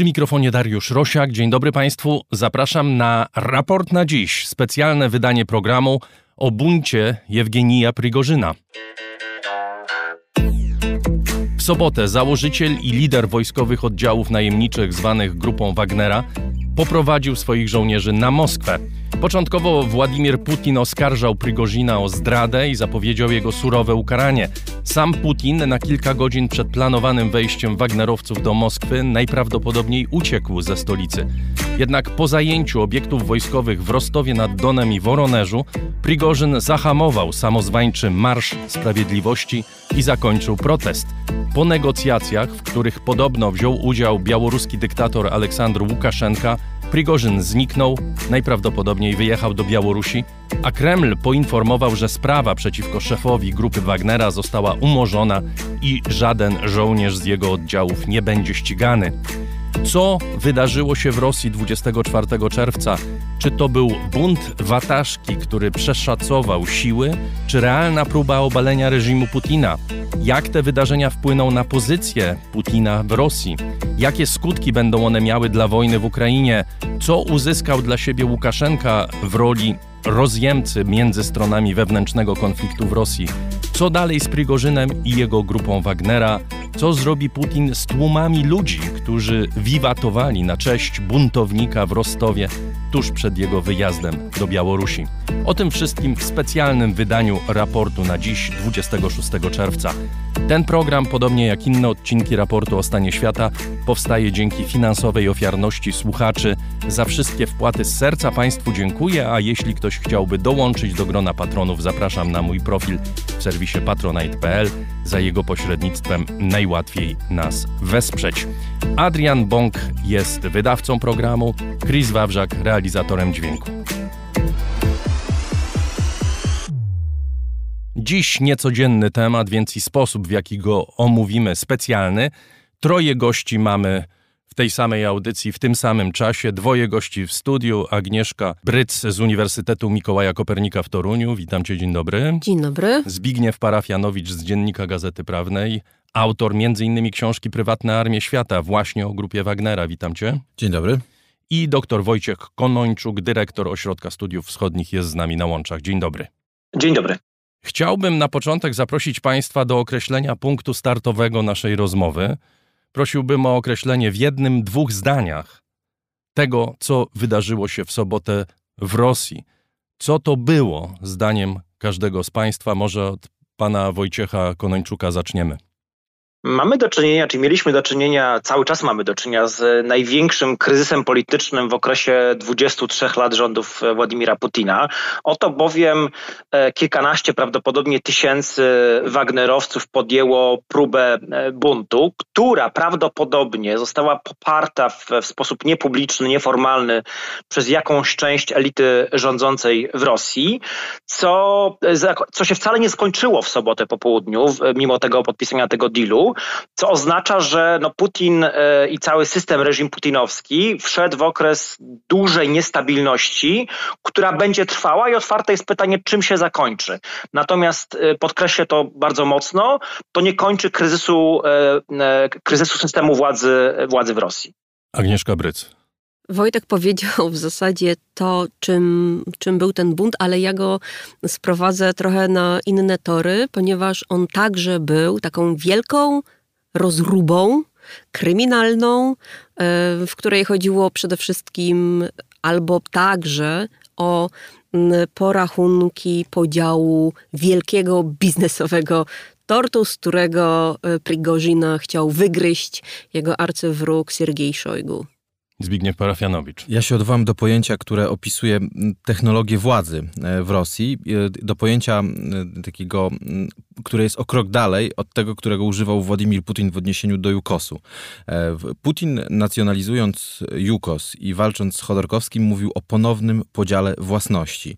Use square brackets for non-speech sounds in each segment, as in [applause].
Przy mikrofonie Dariusz Rosiak. Dzień dobry Państwu. Zapraszam na raport na dziś. Specjalne wydanie programu o buncie Jewgenija Prigorzyna. W sobotę założyciel i lider wojskowych oddziałów najemniczych zwanych grupą Wagnera poprowadził swoich żołnierzy na Moskwę. Początkowo Władimir Putin oskarżał Prigozina o zdradę i zapowiedział jego surowe ukaranie. Sam Putin na kilka godzin przed planowanym wejściem Wagnerowców do Moskwy najprawdopodobniej uciekł ze stolicy. Jednak po zajęciu obiektów wojskowych w Rostowie nad Donem i Woronerzu Prigorzyn zahamował samozwańczy Marsz Sprawiedliwości i zakończył protest. Po negocjacjach, w których podobno wziął udział białoruski dyktator Aleksandr Łukaszenka, Prigorzyn zniknął, najprawdopodobniej wyjechał do Białorusi, a Kreml poinformował, że sprawa przeciwko szefowi grupy Wagnera została umorzona i żaden żołnierz z jego oddziałów nie będzie ścigany. Co wydarzyło się w Rosji 24 czerwca? Czy to był bunt wataszki, który przeszacował siły, czy realna próba obalenia reżimu Putina? Jak te wydarzenia wpłyną na pozycję Putina w Rosji? Jakie skutki będą one miały dla wojny w Ukrainie? Co uzyskał dla siebie Łukaszenka w roli rozjemcy między stronami wewnętrznego konfliktu w Rosji? Co dalej z Prigorzynem i jego grupą Wagnera? Co zrobi Putin z tłumami ludzi, którzy wiwatowali na cześć buntownika w Rostowie tuż przed jego wyjazdem do Białorusi? O tym wszystkim w specjalnym wydaniu raportu na dziś, 26 czerwca. Ten program, podobnie jak inne odcinki raportu o stanie świata, powstaje dzięki finansowej ofiarności słuchaczy. Za wszystkie wpłaty z serca Państwu dziękuję, a jeśli ktoś chciałby dołączyć do grona patronów, zapraszam na mój profil w serwisie patronite.pl. Za jego pośrednictwem najłatwiej nas wesprzeć. Adrian Bąk jest wydawcą programu, Chris Wawrzak realizatorem dźwięku. Dziś niecodzienny temat, więc i sposób, w jaki go omówimy, specjalny. Troje gości mamy w tej samej audycji, w tym samym czasie. Dwoje gości w studiu. Agnieszka Bryc z Uniwersytetu Mikołaja Kopernika w Toruniu. Witam cię, dzień dobry. Dzień dobry. Zbigniew Parafianowicz z Dziennika Gazety Prawnej. Autor m.in. książki Prywatne Armie Świata, właśnie o grupie Wagnera. Witam cię. Dzień dobry. I dr Wojciech Konończuk, dyrektor Ośrodka Studiów Wschodnich, jest z nami na łączach. Dzień dobry. Dzień dobry. Chciałbym na początek zaprosić Państwa do określenia punktu startowego naszej rozmowy. Prosiłbym o określenie w jednym, dwóch zdaniach tego, co wydarzyło się w sobotę w Rosji. Co to było, zdaniem każdego z Państwa? Może od pana Wojciecha Konończuka zaczniemy. Mamy do czynienia, czy mieliśmy do czynienia, cały czas mamy do czynienia z największym kryzysem politycznym w okresie 23 lat rządów Władimira Putina. Oto bowiem e, kilkanaście, prawdopodobnie tysięcy Wagnerowców podjęło próbę e, buntu, która prawdopodobnie została poparta w, w sposób niepubliczny, nieformalny przez jakąś część elity rządzącej w Rosji, co, co się wcale nie skończyło w sobotę po południu, mimo tego podpisania tego dealu co oznacza, że no Putin e, i cały system reżim putinowski wszedł w okres dużej niestabilności, która będzie trwała i otwarte jest pytanie, czym się zakończy. Natomiast e, podkreślę to bardzo mocno, to nie kończy kryzysu, e, kryzysu systemu władzy, władzy w Rosji. Agnieszka Bryc. Wojtek powiedział w zasadzie to, czym, czym był ten bunt, ale ja go sprowadzę trochę na inne tory, ponieważ on także był taką wielką rozrubą kryminalną, e, w której chodziło przede wszystkim albo także o porachunki podziału wielkiego biznesowego tortu, z którego e, Prigozina chciał wygryźć jego arcywróg Siergiej Szojgu. Zbigniew Parafianowicz. Ja się odwołam do pojęcia, które opisuje technologię władzy e, w Rosji, e, do pojęcia takiego, które jest o krok dalej od tego, którego używał Władimir Putin w odniesieniu do Jukosu. E, Putin nacjonalizując Jukos i walcząc z Chodorkowskim mówił o ponownym podziale własności.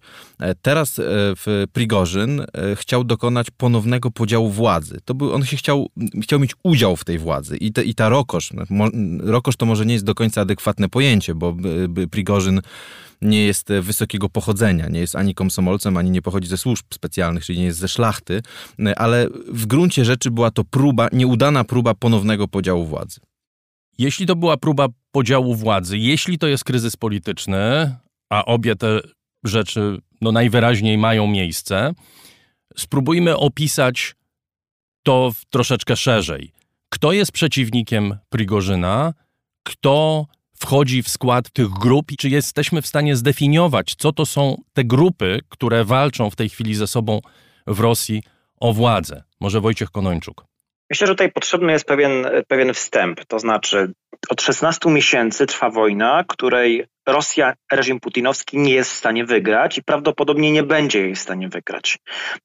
Teraz w Prigorzyn chciał dokonać ponownego podziału władzy. To był, on się chciał, chciał mieć udział w tej władzy i, te, i ta rokosz, rokosz to może nie jest do końca adekwatny adekwatne pojęcie, bo Prigorzyn nie jest wysokiego pochodzenia, nie jest ani komsomolcem, ani nie pochodzi ze służb specjalnych, czyli nie jest ze szlachty, ale w gruncie rzeczy była to próba, nieudana próba ponownego podziału władzy. Jeśli to była próba podziału władzy, jeśli to jest kryzys polityczny, a obie te rzeczy no, najwyraźniej mają miejsce, spróbujmy opisać to troszeczkę szerzej. Kto jest przeciwnikiem Prigorzyna? Kto wchodzi w skład tych grup i czy jesteśmy w stanie zdefiniować, co to są te grupy, które walczą w tej chwili ze sobą w Rosji o władzę? Może Wojciech Konończuk. Myślę, że tutaj potrzebny jest pewien, pewien wstęp. To znaczy, od 16 miesięcy trwa wojna, której Rosja, reżim putinowski nie jest w stanie wygrać i prawdopodobnie nie będzie jej w stanie wygrać.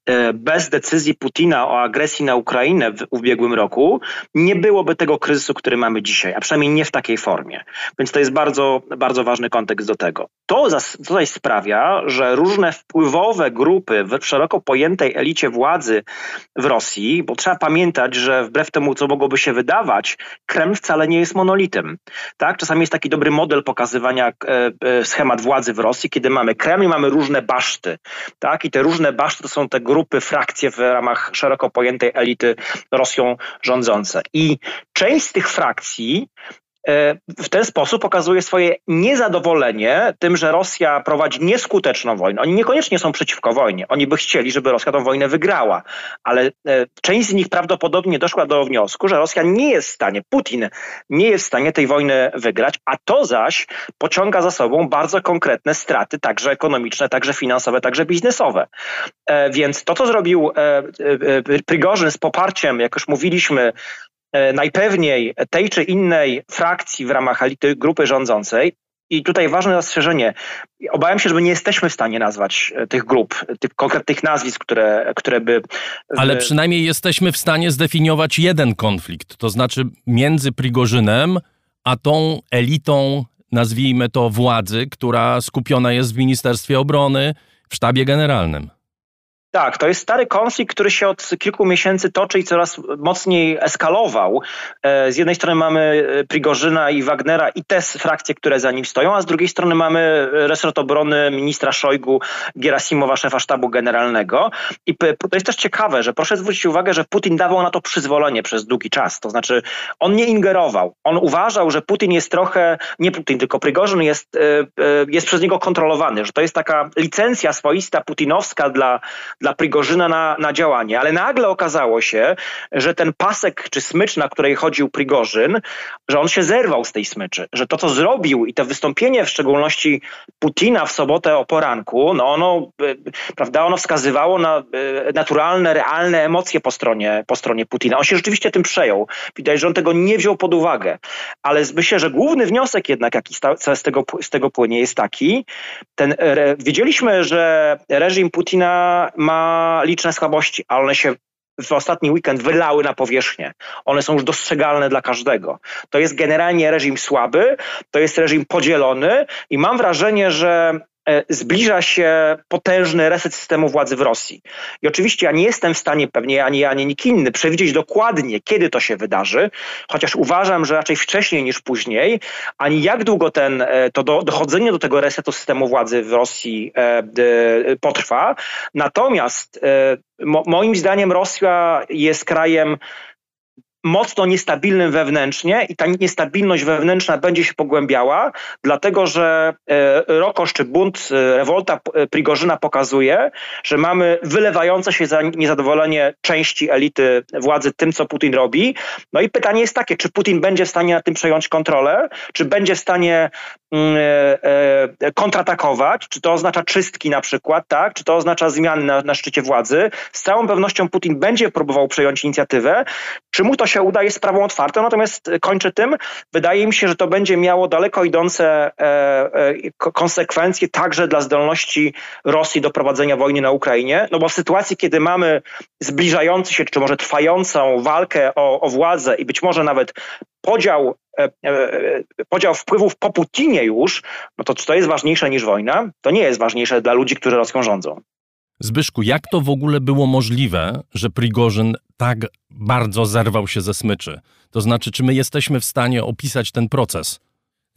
E, bez decyzji Putina o agresji na Ukrainę w ubiegłym roku nie byłoby tego kryzysu, który mamy dzisiaj, a przynajmniej nie w takiej formie. Więc to jest bardzo, bardzo ważny kontekst do tego. To tutaj sprawia, że różne wpływowe grupy w szeroko pojętej elicie władzy w Rosji, bo trzeba pamiętać, że wbrew temu, co mogłoby się wydawać, Kreml wcale nie jest monolitem. Tak? Czasami jest taki dobry model pokazywania schemat władzy w Rosji, kiedy mamy Kreml i mamy różne baszty. Tak? I te różne baszty to są te grupy, frakcje w ramach szeroko pojętej elity Rosją rządzące. I część z tych frakcji E, w ten sposób pokazuje swoje niezadowolenie tym, że Rosja prowadzi nieskuteczną wojnę. Oni niekoniecznie są przeciwko wojnie. Oni by chcieli, żeby Rosja tę wojnę wygrała, ale e, część z nich prawdopodobnie doszła do wniosku, że Rosja nie jest w stanie, Putin nie jest w stanie tej wojny wygrać, a to zaś pociąga za sobą bardzo konkretne straty, także ekonomiczne, także finansowe, także biznesowe. E, więc to, co zrobił Prigorzyn z poparciem, jak już mówiliśmy, E, najpewniej tej czy innej frakcji w ramach elity grupy rządzącej. I tutaj ważne zastrzeżenie. Obawiam się, że nie jesteśmy w stanie nazwać e, tych grup, tych konkretnych nazwisk, które, które by. Ale przynajmniej jesteśmy w stanie zdefiniować jeden konflikt, to znaczy między Prigorzynem a tą elitą, nazwijmy to władzy, która skupiona jest w Ministerstwie Obrony, w sztabie generalnym. Tak, to jest stary konflikt, który się od kilku miesięcy toczy i coraz mocniej eskalował. E, z jednej strony mamy e, Prigorzyna i Wagnera i te frakcje, które za nim stoją, a z drugiej strony mamy resort obrony ministra Szojgu, Gerasimowa, szefa sztabu generalnego. I to jest też ciekawe, że proszę zwrócić uwagę, że Putin dawał na to przyzwolenie przez długi czas. To znaczy on nie ingerował. On uważał, że Putin jest trochę, nie Putin, tylko Prigorzyn jest, e, jest przez niego kontrolowany, że to jest taka licencja swoista putinowska dla dla Prigorzyna na, na działanie. Ale nagle okazało się, że ten pasek czy smycz, na której chodził Prigorzyn, że on się zerwał z tej smyczy. Że to, co zrobił i to wystąpienie w szczególności Putina w sobotę o poranku, no ono, e, prawda, ono wskazywało na e, naturalne, realne emocje po stronie, po stronie Putina. On się rzeczywiście tym przejął. Widać, że on tego nie wziął pod uwagę. Ale myślę, że główny wniosek jednak, jaki z tego, z tego płynie, jest taki, ten, wiedzieliśmy, że reżim Putina ma liczne słabości, ale one się w ostatni weekend wylały na powierzchnię. One są już dostrzegalne dla każdego. To jest generalnie reżim słaby, to jest reżim podzielony i mam wrażenie, że zbliża się potężny reset systemu władzy w Rosji. I oczywiście ja nie jestem w stanie, pewnie ani ja, ani nikt inny, przewidzieć dokładnie, kiedy to się wydarzy, chociaż uważam, że raczej wcześniej niż później, ani jak długo ten, e, to do, dochodzenie do tego resetu systemu władzy w Rosji e, potrwa. Natomiast mo, moim zdaniem Rosja jest krajem mocno niestabilnym wewnętrznie i ta niestabilność wewnętrzna będzie się pogłębiała, dlatego że e, Rokosz czy bunt, e, rewolta e, Prigorzyna pokazuje, że mamy wylewające się za niezadowolenie części elity władzy tym, co Putin robi. No i pytanie jest takie, czy Putin będzie w stanie na tym przejąć kontrolę, czy będzie w stanie mm, kontratakować, czy to oznacza czystki na przykład, tak? czy to oznacza zmiany na, na szczycie władzy. Z całą pewnością Putin będzie próbował przejąć inicjatywę. Czy mu to się uda, jest sprawą otwartą, natomiast kończę tym, wydaje mi się, że to będzie miało daleko idące e, e, konsekwencje także dla zdolności Rosji do prowadzenia wojny na Ukrainie, no bo w sytuacji, kiedy mamy zbliżający się, czy może trwającą walkę o, o władzę i być może nawet podział e, podział wpływów po Putinie już, no to czy to jest ważniejsze niż wojna? To nie jest ważniejsze dla ludzi, którzy Rosją rządzą. Zbyszku, jak to w ogóle było możliwe, że Prigorzyn tak bardzo zerwał się ze smyczy? To znaczy, czy my jesteśmy w stanie opisać ten proces?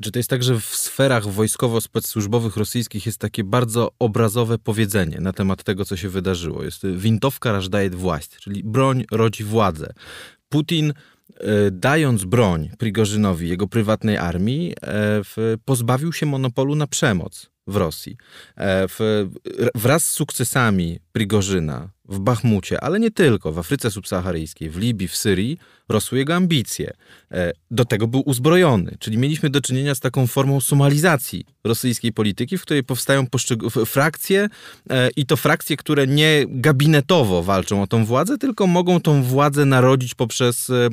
Czy to jest tak, że w sferach wojskowo-specsłużbowych rosyjskich jest takie bardzo obrazowe powiedzenie na temat tego, co się wydarzyło. Jest y, wintowka rażdaje właść, czyli broń rodzi władzę. Putin y, dając broń Prigorzynowi, jego prywatnej armii, y, pozbawił się monopolu na przemoc w Rosji. W, wraz z sukcesami Prigorzyna w Bachmucie, ale nie tylko, w Afryce Subsaharyjskiej, w Libii, w Syrii, rosły jego ambicje. E, do tego był uzbrojony, czyli mieliśmy do czynienia z taką formą somalizacji rosyjskiej polityki, w której powstają frakcje e, i to frakcje, które nie gabinetowo walczą o tą władzę, tylko mogą tą władzę narodzić poprzez e,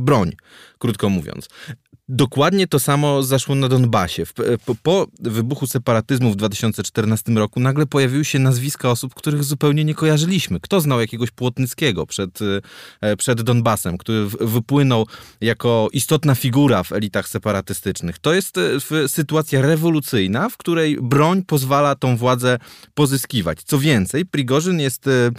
broń, krótko mówiąc. Dokładnie to samo zaszło na Donbasie. Po, po, wybuchu separatyzmu w 2014 roku nagle pojawiły się nazwiska osób, których zupełnie nie kojarzyliśmy. Kto znał jakiegoś Płotnickiego przed, e, przed Donbasem, który wypłynął jako istotna figura w elitach separatystycznych? To jest e, sytuacja rewolucyjna, w której broń pozwala tą władzę pozyskiwać. Co więcej, Prigorzyn jest e,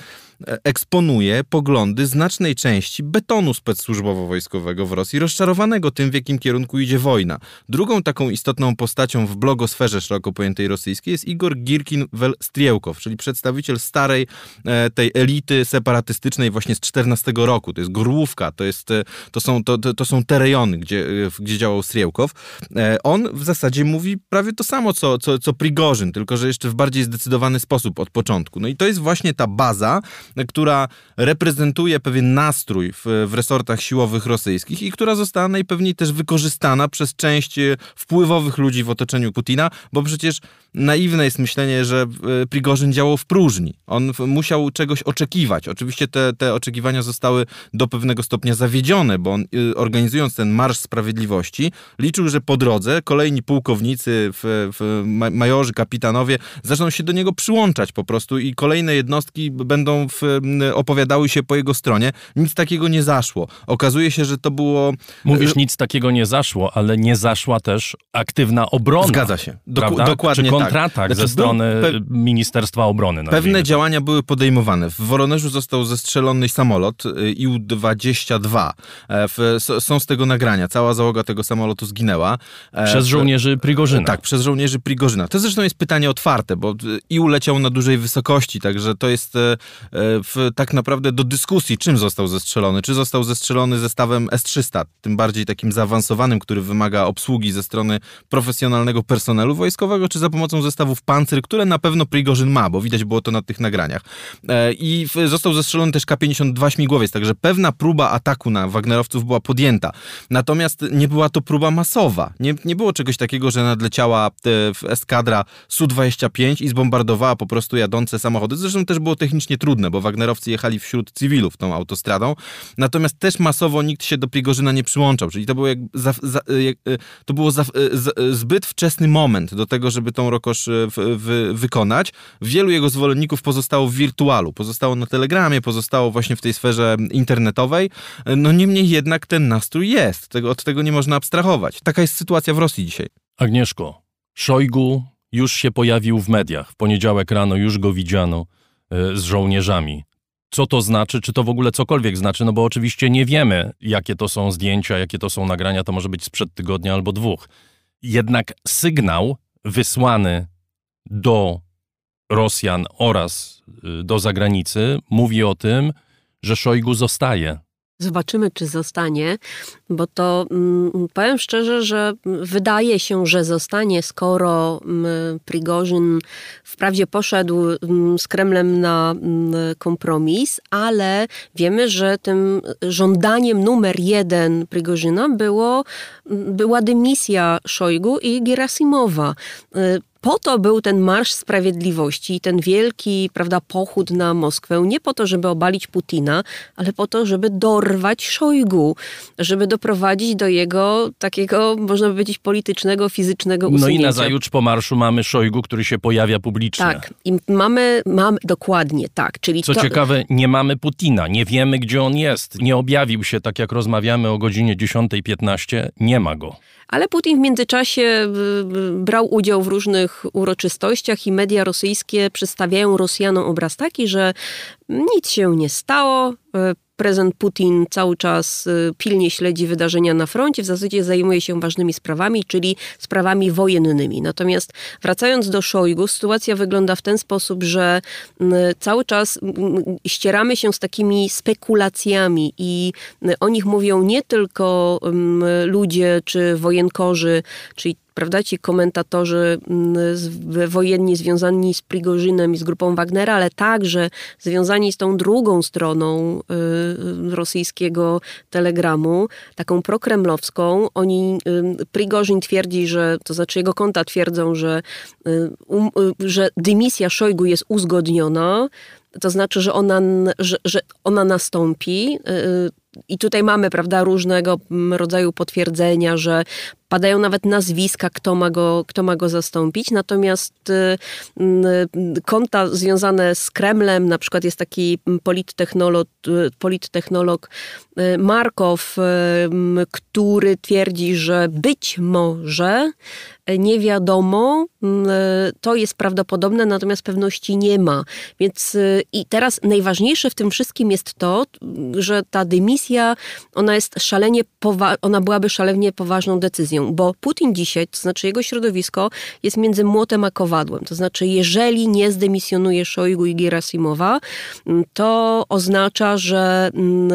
eksponuje poglądy znacznej części betonu specsłużbowo-wojskowego w Rosji, rozczarowanego tym, w jakim kierunku idzie wojna. Drugą taką istotną postacią w blogosferze szeroko pojętej rosyjskiej jest Igor Girkin-Striełkow, czyli przedstawiciel starej e, tej elity separatystycznej właśnie z 14 roku. To jest Grówka, to, jest, e, to, są, to, to są te rejony, gdzie, e, gdzie działał Striełkow. On w zasadzie mówi prawie to samo, co, co, co Prigorzyn, tylko że jeszcze w bardziej zdecydowany sposób od początku. No i to jest właśnie ta baza, która reprezentuje pewien nastrój w, w resortach siłowych rosyjskich i która została najpewniej też wykorzystana przez część e, wpływowych ludzi w otoczeniu Putina, bo przecież naiwne jest myślenie, że e, Prigorzyn działał w próżni. On musiał czegoś oczekiwać. Oczywiście te, te oczekiwania zostały do pewnego stopnia zawiedzione, bo on e, organizując ten Marsz Sprawiedliwości liczył, że po drodze kolejni pułkownicy, w, w majorzy, kapitanowie zaczną się do niego przyłączać po prostu i kolejne jednostki będą opowiadały się po jego stronie. Nic takiego nie zaszło. Okazuje się, że to było... Mówisz, nic takiego nie zaszło, ale nie zaszła też aktywna obrona. Zgadza się. Dok- dokładnie Czy tak. kontratak tak. ze strony Ministerstwa Obrony. Pewne działania były podejmowane. W Woronerzu został zestrzelony samolot y, IU-22. E, są z tego nagrania. Cała załoga tego samolotu zginęła. E, przez żołnierzy Prigorzyna. Tak, przez żołnierzy Prigorzyna. To zresztą jest pytanie otwarte, bo IU leciał na dużej wysokości, także to jest e, w, tak naprawdę do dyskusji, czym został zestrzelony. Czy został zestrzelony zestawem S-300, tym bardziej takim zaawansowanym, który wymaga obsługi ze strony profesjonalnego personelu wojskowego, czy za pomocą zestawów Pancer, które na pewno Prigorzyn ma, bo widać było to na tych nagraniach. E, I został zestrzelony też K-52 śmigłowiec, także pewna próba ataku na Wagnerowców była podjęta. Natomiast nie była to próba masowa. Nie, nie było czegoś takiego, że nadleciała e, eskadra Su-25 i zbombardowała po prostu jadące samochody. Zresztą też było technicznie trudne trudne, bo Wagnerowcy jechali wśród cywilów tą autostradą, natomiast też masowo nikt się do Prigorzyna nie przyłączał, czyli to było, jak, za, za, jak, e, to było za, e, zbyt wczesny moment do tego, żeby tą Rokosz e, w, w, wykonać. Wielu jego zwolenników pozostało w wirtualu, pozostało na Telegramie, pozostało właśnie w tej sferze internetowej, no niemniej jednak ten nastrój jest, tego, od tego nie można abstrahować. Taka jest sytuacja w Rosji dzisiaj. Agnieszko, Szojgu już się pojawił w mediach. W poniedziałek rano już go widziano. E, z żołnierzami. Co to znaczy, czy to w ogóle cokolwiek znaczy? No bo oczywiście nie wiemy, jakie to są zdjęcia, jakie to są nagrania, to może być sprzed tygodnia albo dwóch. Jednak sygnał wysłany do Rosjan oraz y, do zagranicy mówi o tym, że Szojgu zostaje. Zobaczymy, czy zostanie, bo to mm, powiem szczerze, że wydaje się, że zostanie, skoro mm, Prigorzyn wprawdzie poszedł mm, z Kremlem na kompromis, ale wiemy, że tym żądaniem numer jeden Prigorzyna było, była dymisja Szojgu i Gerasimowa. Po to był ten Marsz Sprawiedliwości, ten wielki prawda, pochód na Moskwę, nie po to, żeby obalić Putina, ale po to, żeby dorwać Szojgu, żeby doprowadzić do jego takiego, można powiedzieć, politycznego, fizycznego usunięcia. No i na zajutrz po marszu mamy Szojgu, który się pojawia publicznie. Tak, i mamy, mamy dokładnie tak. Czyli Co to... ciekawe, nie mamy Putina, nie wiemy, gdzie on jest. Nie objawił się, tak jak rozmawiamy o godzinie 10.15, nie ma go. Ale Putin w międzyczasie y, y, brał udział w różnych uroczystościach i media rosyjskie przedstawiają Rosjanom obraz taki, że nic się nie stało, y, prezydent Putin cały czas y, pilnie śledzi wydarzenia na froncie, w zasadzie zajmuje się ważnymi sprawami, czyli sprawami wojennymi. Natomiast wracając do Szojgu, sytuacja wygląda w ten sposób, że cały czas ścieramy się z takimi spekulacjami i o nich mówią nie tylko ludzie czy wojenkorzy, czyli prawda, ci komentatorzy mm, wojenni związani z Prigorzynem i z grupą Wagnera, ale także związani z tą drugą stroną y, rosyjskiego telegramu, taką prokremlowską. Oni, y, Prigorzyn twierdzi, że, to znaczy jego konta twierdzą, że, y, um, że dymisja Szojgu jest uzgodniona, to znaczy, że ona, że, że ona nastąpi. I tutaj mamy, prawda, różnego rodzaju potwierdzenia, że padają nawet nazwiska, kto ma go, kto ma go zastąpić. Natomiast y, y, konta związane z Kremlem, na przykład jest taki polittechnolog, y, polittechnolog Markow, który twierdzi, że być może nie wiadomo, to jest prawdopodobne, natomiast pewności nie ma. Więc i teraz najważniejsze w tym wszystkim jest to, że ta dymisja, ona jest szalenie, ona byłaby szalenie poważną decyzją bo Putin dzisiaj, to znaczy jego środowisko, jest między młotem a kowadłem. To znaczy, jeżeli nie zdemisjonuje Szojgu i Gerasimowa, mm, to oznacza, że mm,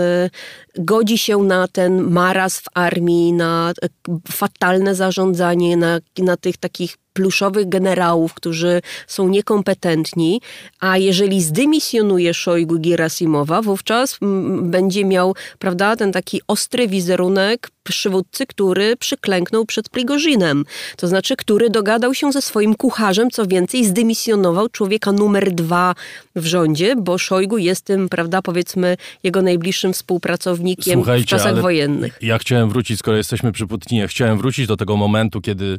godzi się na ten maraz w armii, na e, fatalne zarządzanie, na, na tych takich pluszowych generałów, którzy są niekompetentni, a jeżeli zdymisjonuje Szojgu Gerasimowa, wówczas będzie miał, prawda, ten taki ostry wizerunek przywódcy, który przyklęknął przed Prigorzynem. To znaczy, który dogadał się ze swoim kucharzem, co więcej, zdymisjonował człowieka numer dwa w rządzie, bo Szojgu jest tym, prawda, powiedzmy, jego najbliższym współpracownikiem Słuchajcie, w czasach wojennych. Ja chciałem wrócić, skoro jesteśmy przy Putinie, chciałem wrócić do tego momentu, kiedy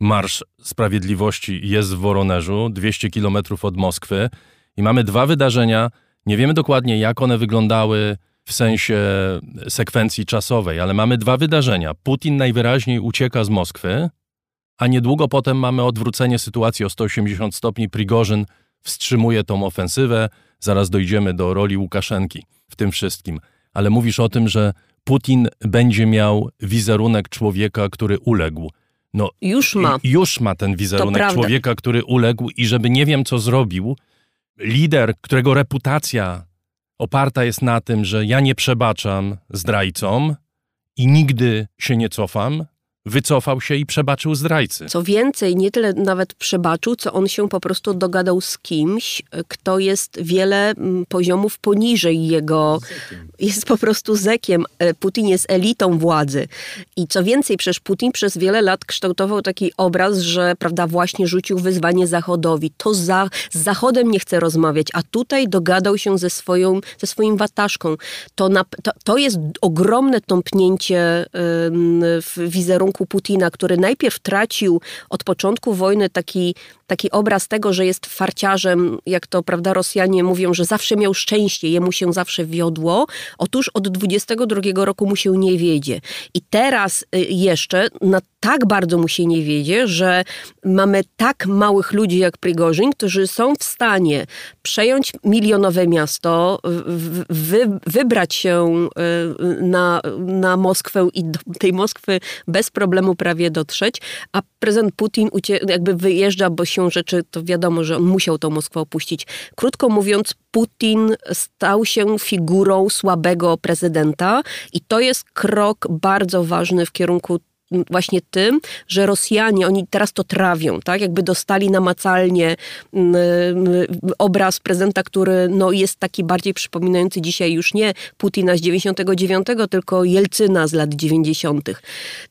Marsz Sprawiedliwości jest w Woronerzu, 200 kilometrów od Moskwy i mamy dwa wydarzenia. Nie wiemy dokładnie, jak one wyglądały w sensie sekwencji czasowej, ale mamy dwa wydarzenia. Putin najwyraźniej ucieka z Moskwy, a niedługo potem mamy odwrócenie sytuacji o 180 stopni. Prigorzyn wstrzymuje tą ofensywę. Zaraz dojdziemy do roli Łukaszenki w tym wszystkim. Ale mówisz o tym, że Putin będzie miał wizerunek człowieka, który uległ. No, już ma. Już ma ten wizerunek człowieka, który uległ i żeby nie wiem, co zrobił, lider, którego reputacja oparta jest na tym, że ja nie przebaczam zdrajcom i nigdy się nie cofam, wycofał się i przebaczył zdrajcy. Co więcej, nie tyle nawet przebaczył, co on się po prostu dogadał z kimś, kto jest wiele mm, poziomów poniżej jego. Jest po prostu zekiem. E, Putin jest elitą władzy. I co więcej, przecież Putin przez wiele lat kształtował taki obraz, że prawda, właśnie rzucił wyzwanie Zachodowi. To za, z Zachodem nie chce rozmawiać, a tutaj dogadał się ze, swoją, ze swoim wataszką. To, na, to, to jest ogromne tąpnięcie w wizerunku Putina, który najpierw tracił od początku wojny taki, taki obraz tego, że jest farciarzem, jak to prawda Rosjanie mówią, że zawsze miał szczęście, jemu się zawsze wiodło. Otóż od 22 roku mu się nie wiedzie. I teraz y, jeszcze na tak bardzo mu się nie wiedzie, że mamy tak małych ludzi jak Prigorzyn, którzy są w stanie przejąć milionowe miasto, wy, wybrać się y, na, na Moskwę i do tej Moskwy bez problemu prawie dotrzeć, a prezydent Putin jakby wyjeżdża, bo się rzeczy, to wiadomo, że on musiał tą Moskwę opuścić. Krótko mówiąc, Putin stał się figurą słabego prezydenta i to jest krok bardzo ważny w kierunku właśnie tym, że Rosjanie, oni teraz to trawią, tak? Jakby dostali namacalnie mm, mm, obraz prezydenta, który no, jest taki bardziej przypominający dzisiaj już nie Putina z 99, tylko Jelcyna z lat 90.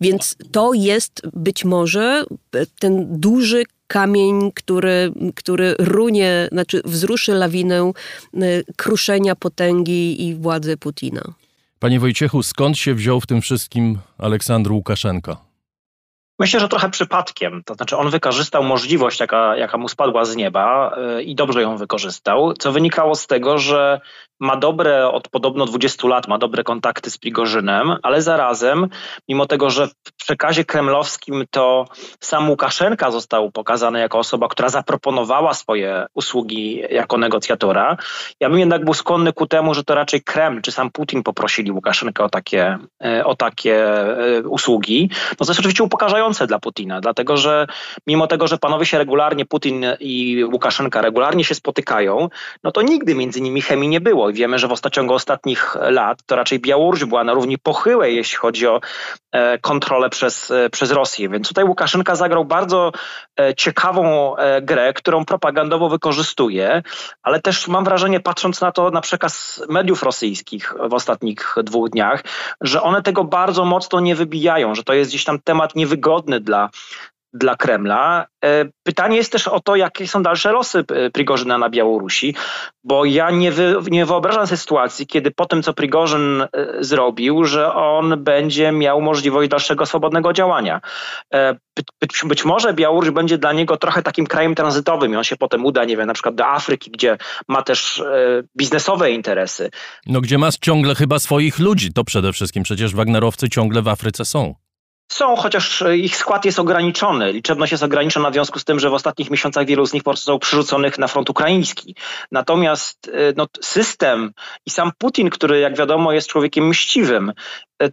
Więc to jest być może ten duży kamień, który, który runie, znaczy wzruszy lawinę y, kruszenia potęgi i władzy Putina. Panie Wojciechu, skąd się wziął w tym wszystkim Aleksandr Łukaszenka? Myślę, że trochę przypadkiem. To znaczy, on wykorzystał możliwość, jaka, jaka mu spadła z nieba yy, i dobrze ją wykorzystał, co wynikało z tego, że ma dobre, od podobno 20 lat ma dobre kontakty z Prigorzynem, ale zarazem, mimo tego, że w przekazie kremlowskim to sam Łukaszenka został pokazany jako osoba, która zaproponowała swoje usługi jako negocjatora, ja bym jednak był skłonny ku temu, że to raczej Kreml czy sam Putin poprosili Łukaszenkę o takie, e, o takie e, usługi. No to jest oczywiście upokarzające dla Putina, dlatego że mimo tego, że panowie się regularnie, Putin i Łukaszenka regularnie się spotykają, no to nigdy między nimi chemii nie było. I wiemy, że w ciągu ostatnich lat to raczej Białoruś była na równi pochyłej, jeśli chodzi o e, kontrolę przez, e, przez Rosję. Więc tutaj Łukaszenka zagrał bardzo e, ciekawą grę, którą propagandowo wykorzystuje, ale też mam wrażenie, patrząc na to, na przekaz mediów rosyjskich w ostatnich dwóch dniach, że one tego bardzo mocno nie wybijają, że to jest gdzieś tam temat niewygodny dla dla Kremla. E, pytanie jest też o to, jakie są dalsze losy e, Prigorzyna na Białorusi, bo ja nie, wy, nie wyobrażam sobie sytuacji, kiedy po tym, co Prigorzyn e, zrobił, że on będzie miał możliwość dalszego swobodnego działania. Być, być może Białoruś będzie dla niego trochę takim krajem tranzytowym i on się potem uda, nie wiem, na przykład do Afryki, gdzie ma też biznesowe interesy. No gdzie ma ciągle chyba swoich ludzi, to przede wszystkim przecież Wagnerowcy ciągle w Afryce są. Są, chociaż ich skład jest ograniczony. Liczebność jest ograniczona w związku z tym, że w ostatnich miesiącach wielu z nich po prostu zostało przerzuconych na front ukraiński. Natomiast y, no, system i sam Putin, który jak wiadomo jest człowiekiem mściwym,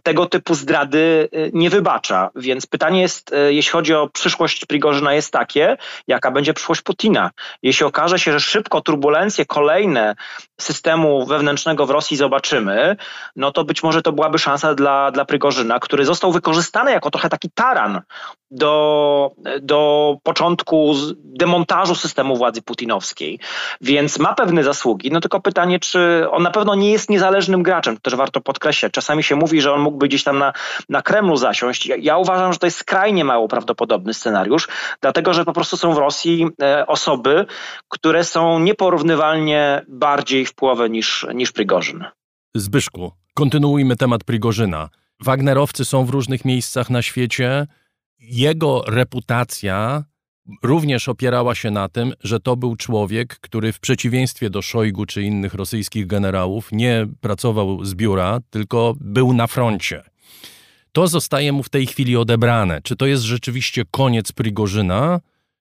tego typu zdrady y, nie wybacza. Więc pytanie jest, y, jeśli chodzi o przyszłość Prigorzyna, jest takie, jaka będzie przyszłość Putina. Jeśli okaże się, że szybko turbulencje kolejne systemu wewnętrznego w Rosji zobaczymy, no to być może to byłaby szansa dla, dla Prigorzyna, który został wykorzystany jako trochę taki taran do, do początku demontażu systemu władzy putinowskiej. Więc ma pewne zasługi, no tylko pytanie, czy on na pewno nie jest niezależnym graczem, to też warto podkreślać. Czasami się mówi, że on mógłby gdzieś tam na, na Kremlu zasiąść. Ja, ja uważam, że to jest skrajnie mało prawdopodobny scenariusz, dlatego że po prostu są w Rosji e, osoby, które są nieporównywalnie bardziej wpływowe niż, niż Prigorzyn. Zbyszku, kontynuujmy temat Prigorzyna. Wagnerowcy są w różnych miejscach na świecie. Jego reputacja również opierała się na tym, że to był człowiek, który w przeciwieństwie do Szojgu czy innych rosyjskich generałów nie pracował z biura, tylko był na froncie. To zostaje mu w tej chwili odebrane. Czy to jest rzeczywiście koniec Prigorzyna?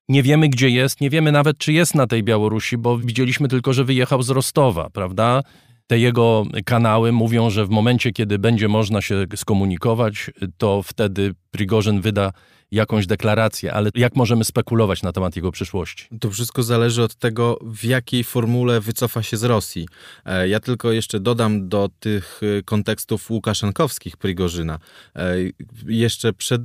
Nie wiemy, gdzie jest, nie wiemy nawet, czy jest na tej Białorusi, bo widzieliśmy tylko, że wyjechał z Rostowa, prawda? Te jego kanały mówią, że w momencie, kiedy będzie można się skomunikować, to wtedy Prigorzyn wyda jakąś deklarację, ale jak możemy spekulować na temat jego przyszłości? To wszystko zależy od tego, w jakiej formule wycofa się z Rosji. E, ja tylko jeszcze dodam do tych e, kontekstów łukaszenkowskich Prigorzyna. E, jeszcze przed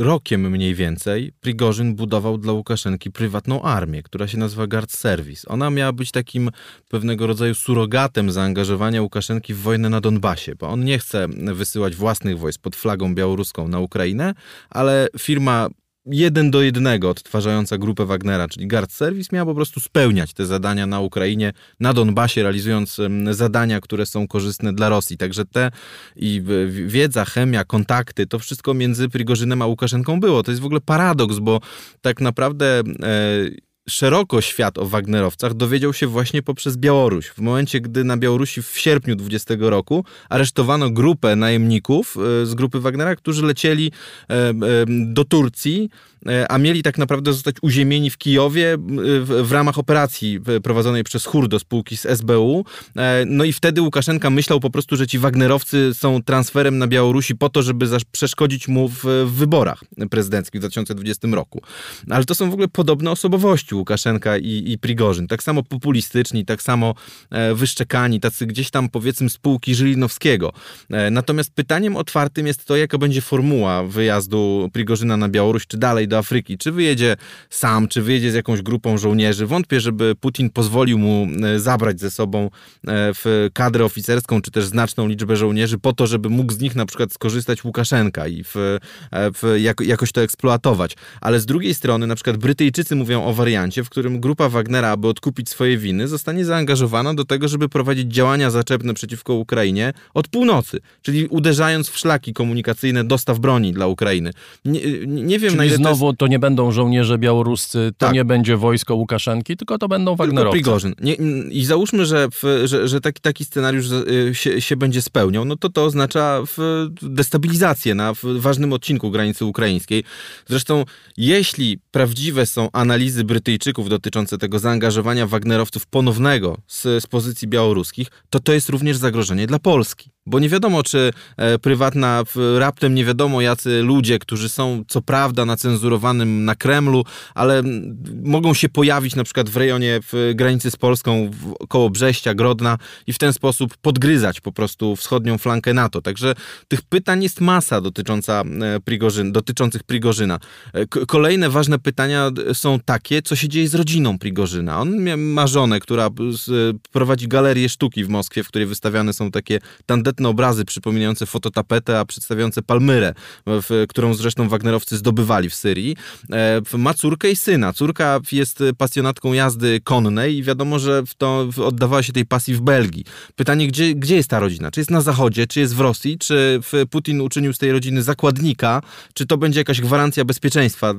rokiem mniej więcej Prigorzyn budował dla Łukaszenki prywatną armię, która się nazywa Guard Service. Ona miała być takim pewnego rodzaju surogatem zaangażowania Łukaszenki w wojnę na Donbasie, bo on nie chce wysyłać własnych wojsk pod flagą białoruską na Ukrainę, ale firma jeden do jednego odtwarzająca grupę Wagnera, czyli Guard Service, miała po prostu spełniać te zadania na Ukrainie, na Donbasie, realizując zadania, które są korzystne dla Rosji. Także te i wiedza, chemia, kontakty, to wszystko między Prigorzynem a Łukaszenką było. To jest w ogóle paradoks, bo tak naprawdę... E, szeroko świat o Wagnerowcach dowiedział się właśnie poprzez Białoruś. W momencie, gdy na Białorusi w sierpniu 20 roku aresztowano grupę najemników e, z grupy Wagnera, którzy lecieli e, e, do Turcji a mieli tak naprawdę zostać uziemieni w Kijowie w, w ramach operacji prowadzonej przez HUR do spółki z SBU. E, no i wtedy Łukaszenka myślał po prostu, że ci Wagnerowcy są transferem na Białorusi po to, żeby przeszkodzić mu w, w wyborach prezydenckich w 2020 roku. Ale to są w ogóle podobne osobowości Łukaszenka i, i Prigorzyn. Tak samo populistyczni, tak samo e, wyszczekani, tacy gdzieś tam powiedzmy spółki Żylinowskiego. Natomiast pytaniem otwartym jest to, jaka będzie formuła wyjazdu Prigorzyna na Białoruś, czy dalej do Afryki. Czy wyjedzie sam, czy wyjedzie z jakąś grupą żołnierzy. Wątpię, żeby Putin pozwolił mu e, zabrać ze sobą e, w kadrę oficerską, czy też znaczną liczbę żołnierzy, po to, żeby mógł z nich na przykład skorzystać Łukaszenka i w, e, w jak, jakoś to eksploatować. Ale z drugiej strony, na przykład Brytyjczycy mówią o wariancie, w którym grupa Wagnera, aby odkupić swoje winy, zostanie zaangażowana do tego, żeby prowadzić działania zaczepne przeciwko Ukrainie od północy, czyli uderzając w szlaki komunikacyjne dostaw broni dla Ukrainy. Nie, nie wiem, czyli na ile znowu znowu to nie będą żołnierze białoruscy, to Tak. nie będzie wojsko Łukaszenki, tylko to będą Tylko Wagnerowcy. Prigorzyn. Nie, I załóżmy, że, w, że, że taki, taki scenariusz y, się, się będzie spełniał, no to to oznacza w, destabilizację na ważnym odcinku granicy ukraińskiej. Zresztą, jeśli prawdziwe są analizy Brytyjczyków dotyczące tego zaangażowania Wagnerowców ponownego z, z pozycji białoruskich, to to jest również zagrożenie dla Polski. Bo nie wiadomo, czy e, prywatna, raptem nie wiadomo, jacy ludzie, którzy są co prawda na cenzurowanym na Kremlu, ale mogą się pojawić na przykład w rejonie w granicy z Polską, koło Brześcia, Grodna i w ten sposób podgryzać po prostu wschodnią flankę NATO. Także tych pytań jest masa dotycząca e, Prigorzyn, dotyczących Prigorzyna. E, Kolejne ważne pytania są takie, co się dzieje z rodziną Prigorzyna. On ma żonę, która prowadzi galerię sztuki w Moskwie, w której wystawiane są takie tandetne obrazy przypominające fototapetę, a przedstawiające Palmyrę, w, którą zresztą Wagnerowcy zdobywali w Syrii. E, ma córkę i syna. Córka jest pasjonatką jazdy konnej i wiadomo, że to oddawała się tej pasji w Belgii. Pytanie, gdzie, gdzie jest ta rodzina? Czy jest na zachodzie, czy jest w Rosji, czy Putin uczynił z tej rodziny zakładnika, czy to będzie jakaś gwarancja bezpieczeństwa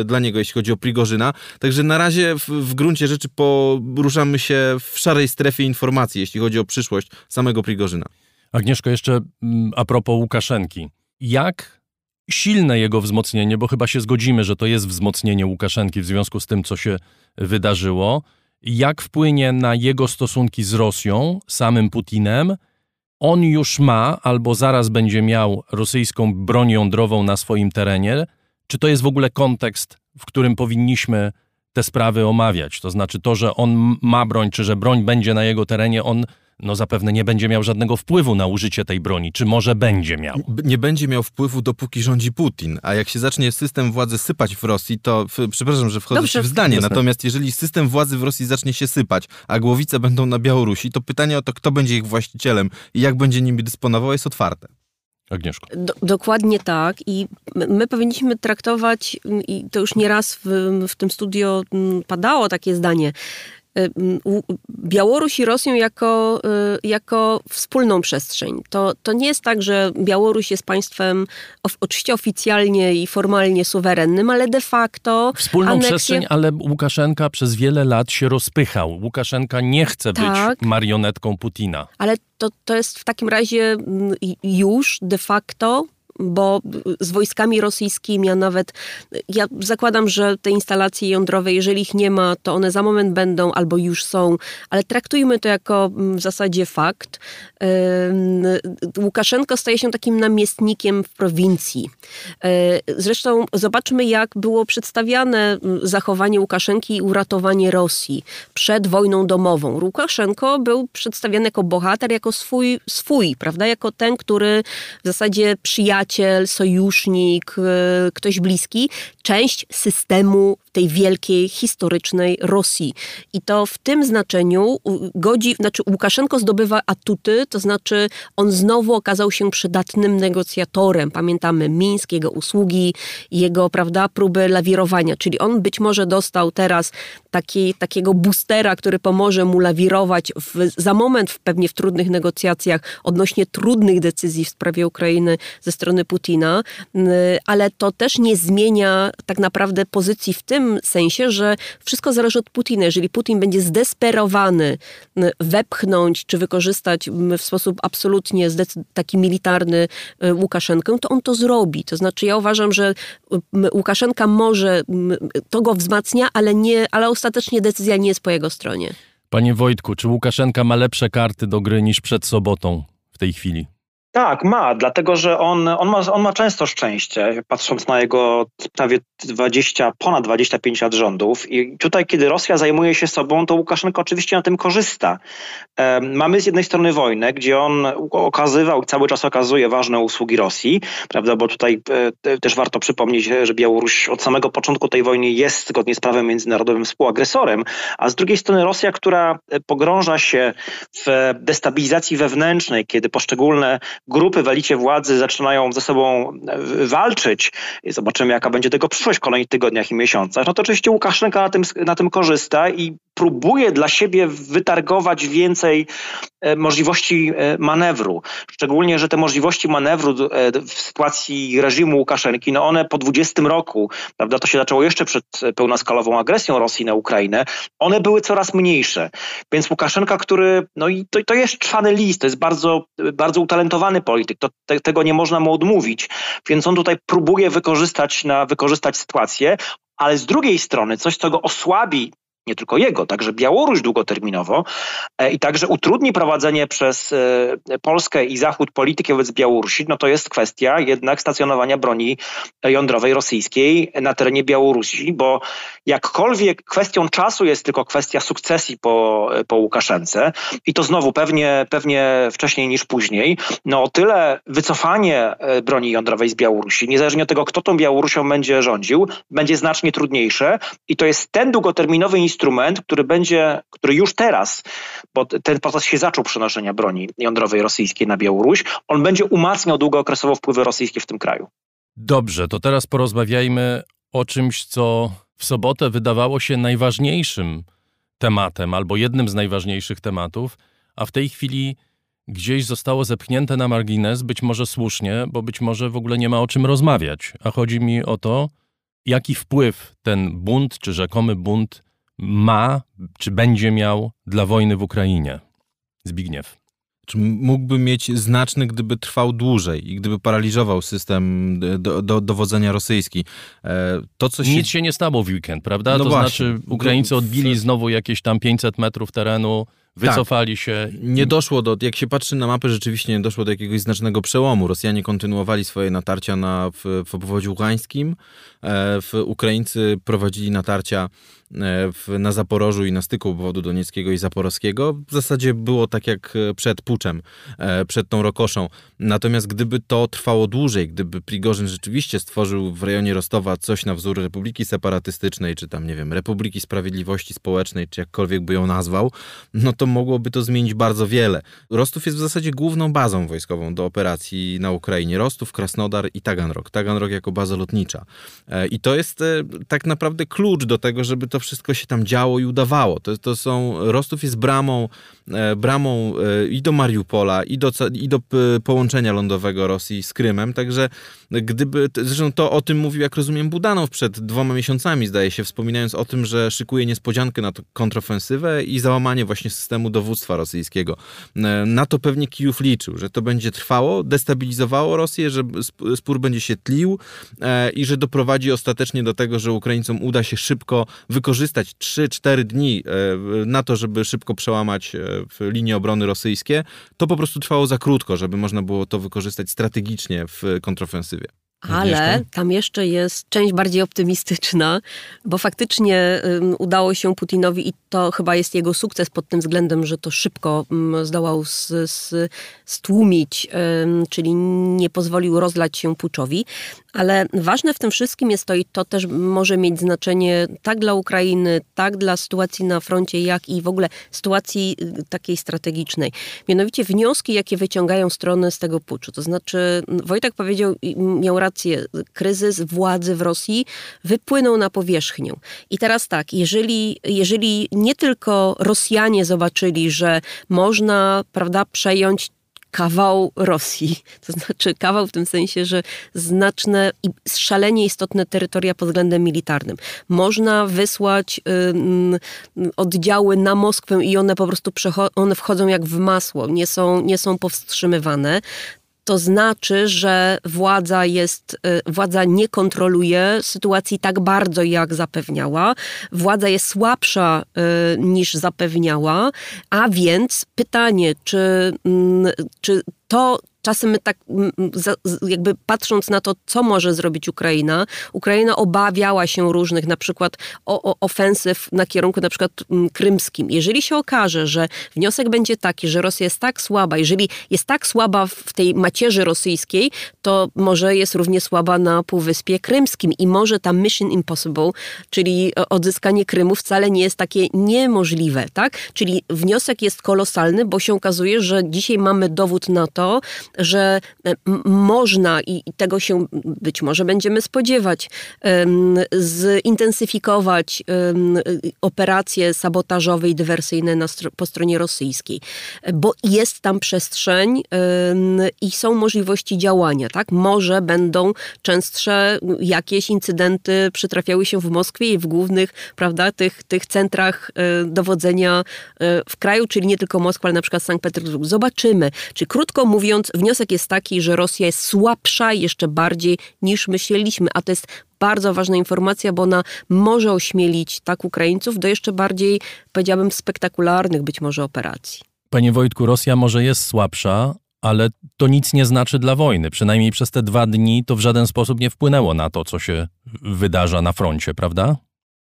e, dla niego, jeśli chodzi o Prigorzyna. Także na razie w, w gruncie rzeczy poruszamy się w szarej strefie informacji, jeśli chodzi o przyszłość samego Prigorzyna. Agnieszko, jeszcze mm, a propos Łukaszenki. Jak silne jego wzmocnienie, bo chyba się zgodzimy, że to jest wzmocnienie Łukaszenki w związku z tym, co się wydarzyło, jak wpłynie na jego stosunki z Rosją, samym Putinem? On już ma albo zaraz będzie miał rosyjską broń jądrową na swoim terenie. Czy to jest w ogóle kontekst, w którym powinniśmy te sprawy omawiać? To znaczy to, że on ma broń, czy że broń będzie na jego terenie, on no zapewne nie będzie miał żadnego wpływu na użycie tej broni, czy może będzie miał? Nie będzie miał wpływu, dopóki rządzi Putin. A jak się zacznie system władzy sypać w Rosji, to w, przepraszam, że wchodzę Dobrze. w zdanie. Natomiast jeżeli system władzy w Rosji zacznie się sypać, a głowice będą na Białorusi, to pytanie o to, kto będzie ich właścicielem i jak będzie nimi dysponował, jest otwarte. Agnieszko. Do, dokładnie tak i my, my powinniśmy traktować, i to już nieraz w, w tym studio padało takie zdanie, Białoruś i Rosję jako, y, jako wspólną przestrzeń. To, to nie jest tak, że Białoruś jest państwem oczywiście oficjalnie i formalnie suwerennym, ale de facto Wspólną aneksję- przestrzeń, ale Łukaszenka przez wiele lat się rozpychał. Łukaszenka nie chce Tak. być marionetką Putina. Ale to, to jest w takim razie mm, już de facto, bo z wojskami rosyjskimi, a nawet ja zakładam, że te instalacje jądrowe, jeżeli ich nie ma, to one za moment będą albo już są, ale traktujmy to jako mm, w zasadzie fakt. Łukaszenko staje się takim namiestnikiem w prowincji. E, Zresztą zobaczmy, jak było przedstawiane mm, zachowanie Łukaszenki i uratowanie Rosji przed wojną domową. Łukaszenko był przedstawiany jako bohater, jako swój, swój prawda? Jako ten, który w zasadzie przyjaciel, sojusznik, e, ktoś bliski, część systemu tej wielkiej, historycznej Rosji. I to w tym znaczeniu godzi, znaczy Łukaszenko zdobywa atuty, to znaczy on znowu okazał się przydatnym negocjatorem. Pamiętamy Mińsk, jego usługi, jego, prawda, próby lawirowania, czyli on być może dostał teraz taki, takiego boostera, który pomoże mu lawirować w, za moment w, pewnie w trudnych negocjacjach odnośnie trudnych decyzji w sprawie Ukrainy ze strony Putina, ale to też nie zmienia tak naprawdę pozycji w tym sensie, że wszystko zależy od Putina. Jeżeli Putin będzie zdesperowany wepchnąć czy wykorzystać w sposób absolutnie taki militarny yy, Łukaszenkę, to on to zrobi. To znaczy ja uważam, że Łukaszenka może, to go wzmacnia, ale, nie, ale ostatecznie decyzja nie jest po jego stronie. Panie Wojtku, czy Łukaszenka ma lepsze karty do gry niż przed sobotą w tej chwili? Tak, ma, dlatego że on, on, ma, on ma często szczęście, patrząc na jego prawie 20, ponad 25 lat rządów. I tutaj, kiedy Rosja zajmuje się sobą, to Łukaszenko oczywiście na tym korzysta. E, mamy z jednej strony wojnę, gdzie on okazywał, cały czas okazuje ważne usługi Rosji, prawda, bo tutaj e, te- też warto przypomnieć, że Białoruś od samego początku tej wojny jest zgodnie z prawem międzynarodowym współagresorem, a z drugiej strony Rosja, która e, pogrąża się w destabilizacji wewnętrznej, kiedy poszczególne grupy w elicie władzy zaczynają ze sobą e, walczyć i zobaczymy, jaka będzie tego przyszłość w kolejnych tygodniach i miesiącach, no to oczywiście Łukaszenka na tym, na tym korzysta i próbuje dla siebie wytargować więcej e, możliwości e, manewru. Szczególnie, że te możliwości manewru w sytuacji reżimu Łukaszenki, no one po 20 roku, prawda, to się zaczęło jeszcze przed pełnoskalową agresją Rosji na Ukrainę, one były coraz mniejsze. Więc Łukaszenka, który, no i to, to jest czwany list, to jest bardzo, bardzo utalentowany polityk, to, te, tego nie można mu odmówić, więc on tutaj próbuje wykorzystać, na, wykorzystać sytuację, ale z drugiej strony coś, co go osłabi nie tylko jego, także Białoruś długoterminowo e, i także utrudni prowadzenie przez e, Polskę i Zachód polityki wobec Białorusi, no to jest kwestia jednak stacjonowania broni jądrowej rosyjskiej na terenie Białorusi, bo jakkolwiek kwestią czasu jest tylko kwestia sukcesji po, po Łukaszence i to znowu pewnie, pewnie wcześniej niż później, no o tyle wycofanie e, broni jądrowej z Białorusi, niezależnie od tego, kto tą Białorusią będzie rządził, będzie znacznie trudniejsze i to jest ten długoterminowy instrument, instrument, który będzie, który już teraz, bo ten proces się zaczął przenoszenia broni jądrowej rosyjskiej na Białoruś, on będzie umacniał długookresowo wpływy rosyjskie w tym kraju. Dobrze, to teraz porozmawiajmy o czymś, co w sobotę wydawało się najważniejszym tematem, albo jednym z najważniejszych tematów, a w tej chwili gdzieś zostało zepchnięte na margines, być może słusznie, bo być może w ogóle nie ma o czym rozmawiać. A chodzi mi o to, jaki wpływ ten bunt, czy rzekomy bunt ma, czy będzie miał dla wojny w Ukrainie? Zbigniew. Czy mógłby mieć znaczny, gdyby trwał dłużej i gdyby paraliżował system do, do, dowodzenia rosyjski. E, to, co się... Nic się nie stało w weekend, prawda? No to właśnie. znaczy Ukraińcy odbili znowu jakieś tam 500 metrów terenu, wycofali tak. się. Nie doszło do, jak się patrzy na mapę, rzeczywiście nie doszło do jakiegoś znacznego przełomu. Rosjanie kontynuowali swoje natarcia na, w, w obwodzie ługańskim, e, w Ukraińcy prowadzili natarcia w, na Zaporożu i na styku obwodu donieckiego i zaporowskiego. W zasadzie było tak jak e, przed puczem, e, przed tą rokoszą. Natomiast gdyby to trwało dłużej, gdyby Prigorzyn rzeczywiście stworzył w rejonie Rostowa coś na wzór Republiki Separatystycznej, czy tam, nie wiem, Republiki Sprawiedliwości Społecznej, czy jakkolwiek by ją nazwał, no to mogłoby to zmienić bardzo wiele. Rostów jest w zasadzie główną bazą wojskową do operacji na Ukrainie. Rostów, Krasnodar i Taganrog. Taganrog jako baza lotnicza. I to jest tak naprawdę klucz do tego, żeby to to wszystko się tam działo i udawało. To, to są, Rostów jest bramą, e, bramą e, i do Mariupola, i do, i do połączenia lądowego Rosji z Krymem, także gdyby, zresztą to o tym mówił, jak rozumiem, Budanow przed dwoma miesiącami, zdaje się, wspominając o tym, że szykuje niespodziankę na kontrofensywę i załamanie właśnie systemu dowództwa rosyjskiego. E, na to pewnie Kijów liczył, że to będzie trwało, destabilizowało Rosję, że spór będzie się tlił i że doprowadzi ostatecznie do tego, że Ukraińcom uda się szybko wykorzystać wykorzystać 3-4 dni e, na to, żeby szybko przełamać e, linie obrony rosyjskie, to po prostu trwało za krótko, żeby można było to wykorzystać strategicznie w kontrofensywie. Ale tam jeszcze jest część bardziej optymistyczna, bo faktycznie udało się Putinowi i to chyba jest jego sukces pod tym względem, że to szybko zdołał stłumić, um, czyli nie pozwolił rozlać się puczowi. Ale ważne w tym wszystkim jest to i to też może mieć znaczenie tak dla Ukrainy, tak dla sytuacji na froncie, jak i w ogóle sytuacji y, takiej strategicznej. Mianowicie wnioski, jakie wyciągają strony z tego puczu. To znaczy, Wojtek powiedział, miał rację, kryzys władzy w Rosji wypłynął na powierzchnię. I teraz tak, jeżeli, jeżeli nie tylko Rosjanie zobaczyli, że można, prawda, przejąć kawał Rosji. [laughs] To znaczy kawał w tym sensie, że znaczne i szalenie istotne terytoria pod względem militarnym. Można wysłać y, oddziały na Moskwę i one po prostu one wchodzą jak w masło, nie są, nie są powstrzymywane to znaczy, że władza jest, y, władza nie kontroluje sytuacji tak bardzo, jak zapewniała. Władza jest słabsza y, niż zapewniała, a więc pytanie, czy, mm, czy to, czasem my tak jakby patrząc na to, co może zrobić Ukraina, Ukraina obawiała się różnych na przykład o, o ofensyw na kierunku na przykład krymskim. Jeżeli się okaże, że wniosek będzie taki, że Rosja jest tak słaba, jeżeli jest tak słaba w tej macierzy rosyjskiej, to może jest równie słaba na Półwyspie Krymskim i może ta Mission Impossible, czyli odzyskanie Krymu wcale nie jest takie niemożliwe, tak? Czyli wniosek jest kolosalny, bo się okazuje, że dzisiaj mamy dowód na to, że można i tego się być może będziemy spodziewać, zintensyfikować operacje sabotażowe i dywersyjne na, po stronie rosyjskiej, bo jest tam przestrzeń i są możliwości działania, tak? Może będą częstsze jakieś incydenty przytrafiały się w Moskwie i w głównych, prawda, tych, tych centrach e, dowodzenia e, w kraju, czyli nie tylko Moskwa, ale na przykład Sankt Petersburg. Zobaczymy. Czy krótko mówiąc, wniosek jest taki, że Rosja jest słabsza jeszcze bardziej niż myśleliśmy, a to jest bardzo ważna informacja, bo ona może ośmielić tak Ukraińców do jeszcze bardziej, powiedziałabym, spektakularnych być może operacji. Panie Wojtku, Rosja może jest słabsza, ale to nic nie znaczy dla wojny. Przynajmniej przez te dwa dni to w żaden sposób nie wpłynęło na to, co się wydarza na froncie, prawda?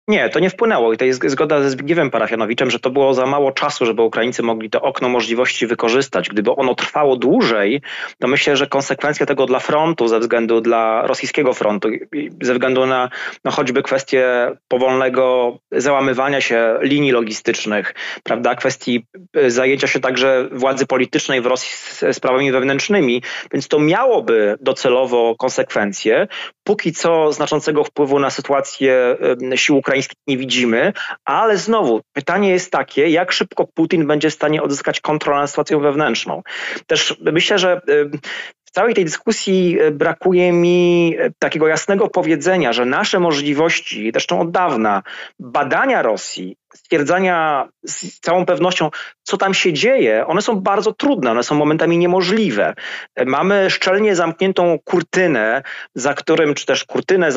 Nie, to nie wpłynęło i to jest zgoda ze Zbigniewem Parafianowiczem, że to było za mało czasu, żeby Ukraińcy mogli to okno możliwości wykorzystać. Gdyby ono trwało dłużej, to myślę, że konsekwencje tego dla frontu, ze względu dla rosyjskiego frontu, ze względu na no choćby kwestię powolnego załamywania się linii logistycznych, prawda, kwestii e, zajęcia się także władzy politycznej w Rosji sprawami wewnętrznymi, więc to miałoby docelowo konsekwencje. Póki co znaczącego wpływu na sytuację sił ukraińskich ukraińskich nie widzimy, ale znowu pytanie jest takie, jak szybko Putin będzie w stanie odzyskać kontrolę nad sytuacją wewnętrzną. Też myślę, że w całej tej dyskusji e, brakuje mi e, takiego jasnego powiedzenia, że nasze możliwości, zresztą od dawna, badania Rosji stwierdzania z całą pewnością, co tam się dzieje, one są bardzo trudne, one są momentami niemożliwe. Mamy szczelnie zamkniętą kurtynę, za którym, czy też kurtynę,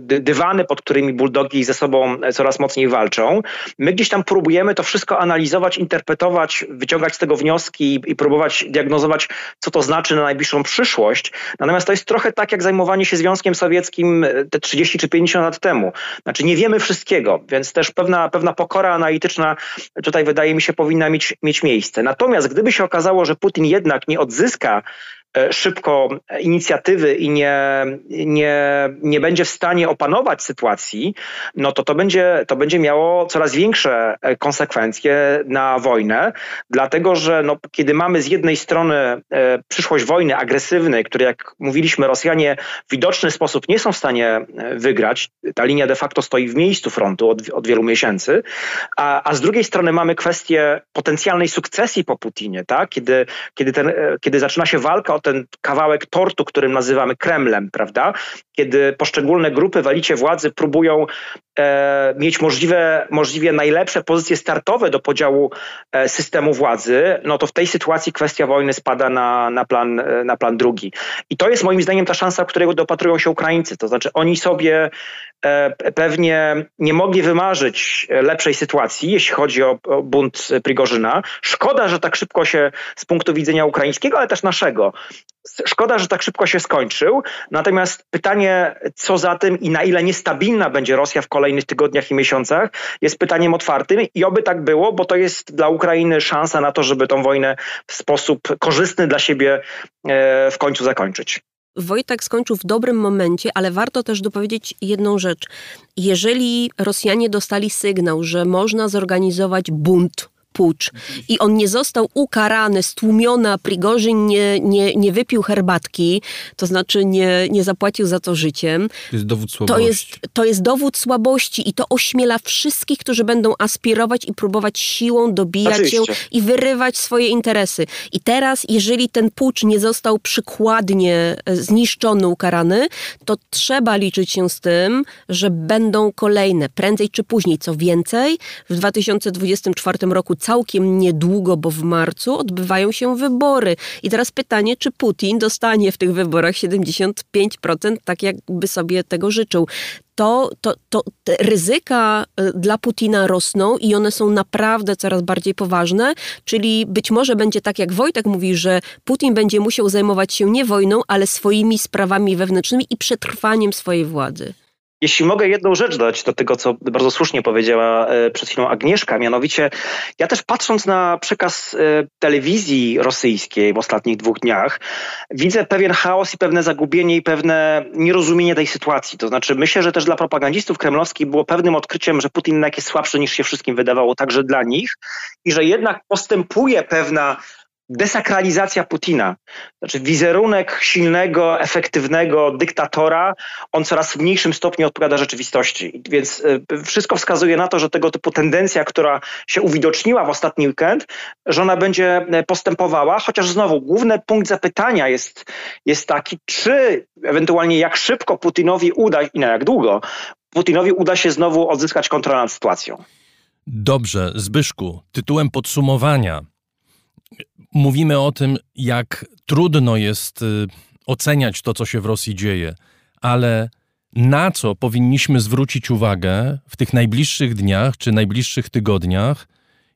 dywany, pod którymi buldogi ze sobą coraz mocniej walczą. My gdzieś tam próbujemy to wszystko analizować, interpretować, wyciągać z tego wnioski i, i próbować diagnozować, co to znaczy na najbliższą przyszłość. Natomiast to jest trochę tak, jak zajmowanie się Związkiem Sowieckim te 30 czy 50 lat temu. Znaczy nie wiemy wszystkiego, więc też pewna, pewna pokora analityczna tutaj wydaje mi się powinna mieć, mieć miejsce. Natomiast gdyby się okazało, że Putin jednak nie odzyska szybko inicjatywy i nie, nie, nie będzie w stanie opanować sytuacji, no to to będzie, to będzie miało coraz większe e, konsekwencje na wojnę, dlatego że no, kiedy mamy z jednej strony e, przyszłość wojny agresywnej, której jak mówiliśmy Rosjanie w widoczny sposób nie są w stanie wygrać, ta linia de facto stoi w miejscu frontu od, od wielu miesięcy, a, a z drugiej strony mamy kwestię potencjalnej sukcesji po Putinie, tak? kiedy, kiedy, ten, kiedy zaczyna się walka o ten kawałek tortu, którym nazywamy Kremlem, prawda? Kiedy poszczególne grupy walicie władzy próbują e, mieć możliwe, możliwie najlepsze pozycje startowe do podziału e, systemu władzy, no to w tej sytuacji kwestia wojny spada na, na, plan, e, na plan drugi. I to jest moim zdaniem ta szansa, którego dopatrują się Ukraińcy. To znaczy oni sobie pewnie nie mogli wymarzyć lepszej sytuacji, jeśli chodzi o, o bunt Prigorzyna. Szkoda, że tak szybko się z punktu widzenia ukraińskiego, ale też naszego Szkoda, że tak szybko się skończył. Natomiast pytanie, co za tym i na ile niestabilna będzie Rosja w kolejnych tygodniach i miesiącach, jest pytaniem otwartym i oby tak było, bo to jest dla Ukrainy szansa na to, żeby tą wojnę w sposób korzystny dla siebie e, w końcu zakończyć. Wojtek skończył w dobrym momencie, ale warto też dopowiedzieć jedną rzecz. Jeżeli Rosjanie dostali sygnał, że można zorganizować bunt pucz i on nie został ukarany, stłumiony, a Prigorzyn nie, nie, nie wypił herbatki, to znaczy nie, nie zapłacił za to życiem. To jest dowód słabości. To jest, to jest dowód słabości i to ośmiela wszystkich, którzy będą aspirować i próbować siłą dobijać Oczywiście. się i wyrywać swoje interesy. I teraz, jeżeli ten pucz nie został przykładnie e, zniszczony, ukarany, to trzeba liczyć się z tym, że będą kolejne, prędzej czy później. Co więcej, w 2024 roku całkiem niedługo, bo w marcu odbywają się wybory. I teraz pytanie, czy Putin dostanie w tych wyborach 75%, tak jakby sobie tego życzył to, to, to ryzyka y, dla Putina rosną i one są naprawdę coraz bardziej poważne, czyli być może będzie tak, jak Wojtek mówi, że Putin będzie musiał zajmować się nie wojną, ale swoimi sprawami wewnętrznymi i przetrwaniem swojej władzy. Jeśli mogę jedną rzecz dodać do tego, co bardzo słusznie powiedziała e, przed chwilą Agnieszka, mianowicie ja też patrząc na przekaz e, telewizji rosyjskiej w ostatnich dwóch dniach, widzę pewien chaos i pewne zagubienie i pewne nierozumienie tej sytuacji. To znaczy myślę, że też dla propagandistów kremlowskich było pewnym odkryciem, że Putin jednak jest słabszy niż się wszystkim wydawało, także dla nich i że jednak postępuje pewna desakralizacja Putina. Znaczy wizerunek silnego, efektywnego dyktatora, on coraz w mniejszym stopniu odpowiada rzeczywistości. Więc y, wszystko wskazuje na to, że tego typu tendencja, która się uwidoczniła w ostatni weekend, że ona będzie y, postępowała, chociaż znowu główny punkt zapytania jest, jest taki, czy ewentualnie jak szybko Putinowi uda i na jak długo Putinowi uda się znowu odzyskać kontrolę nad sytuacją. Dobrze, Zbyszku, tytułem podsumowania mówimy o tym, jak trudno jest y, oceniać to, co się w Rosji dzieje, ale na co powinniśmy zwrócić uwagę w tych najbliższych dniach czy najbliższych tygodniach,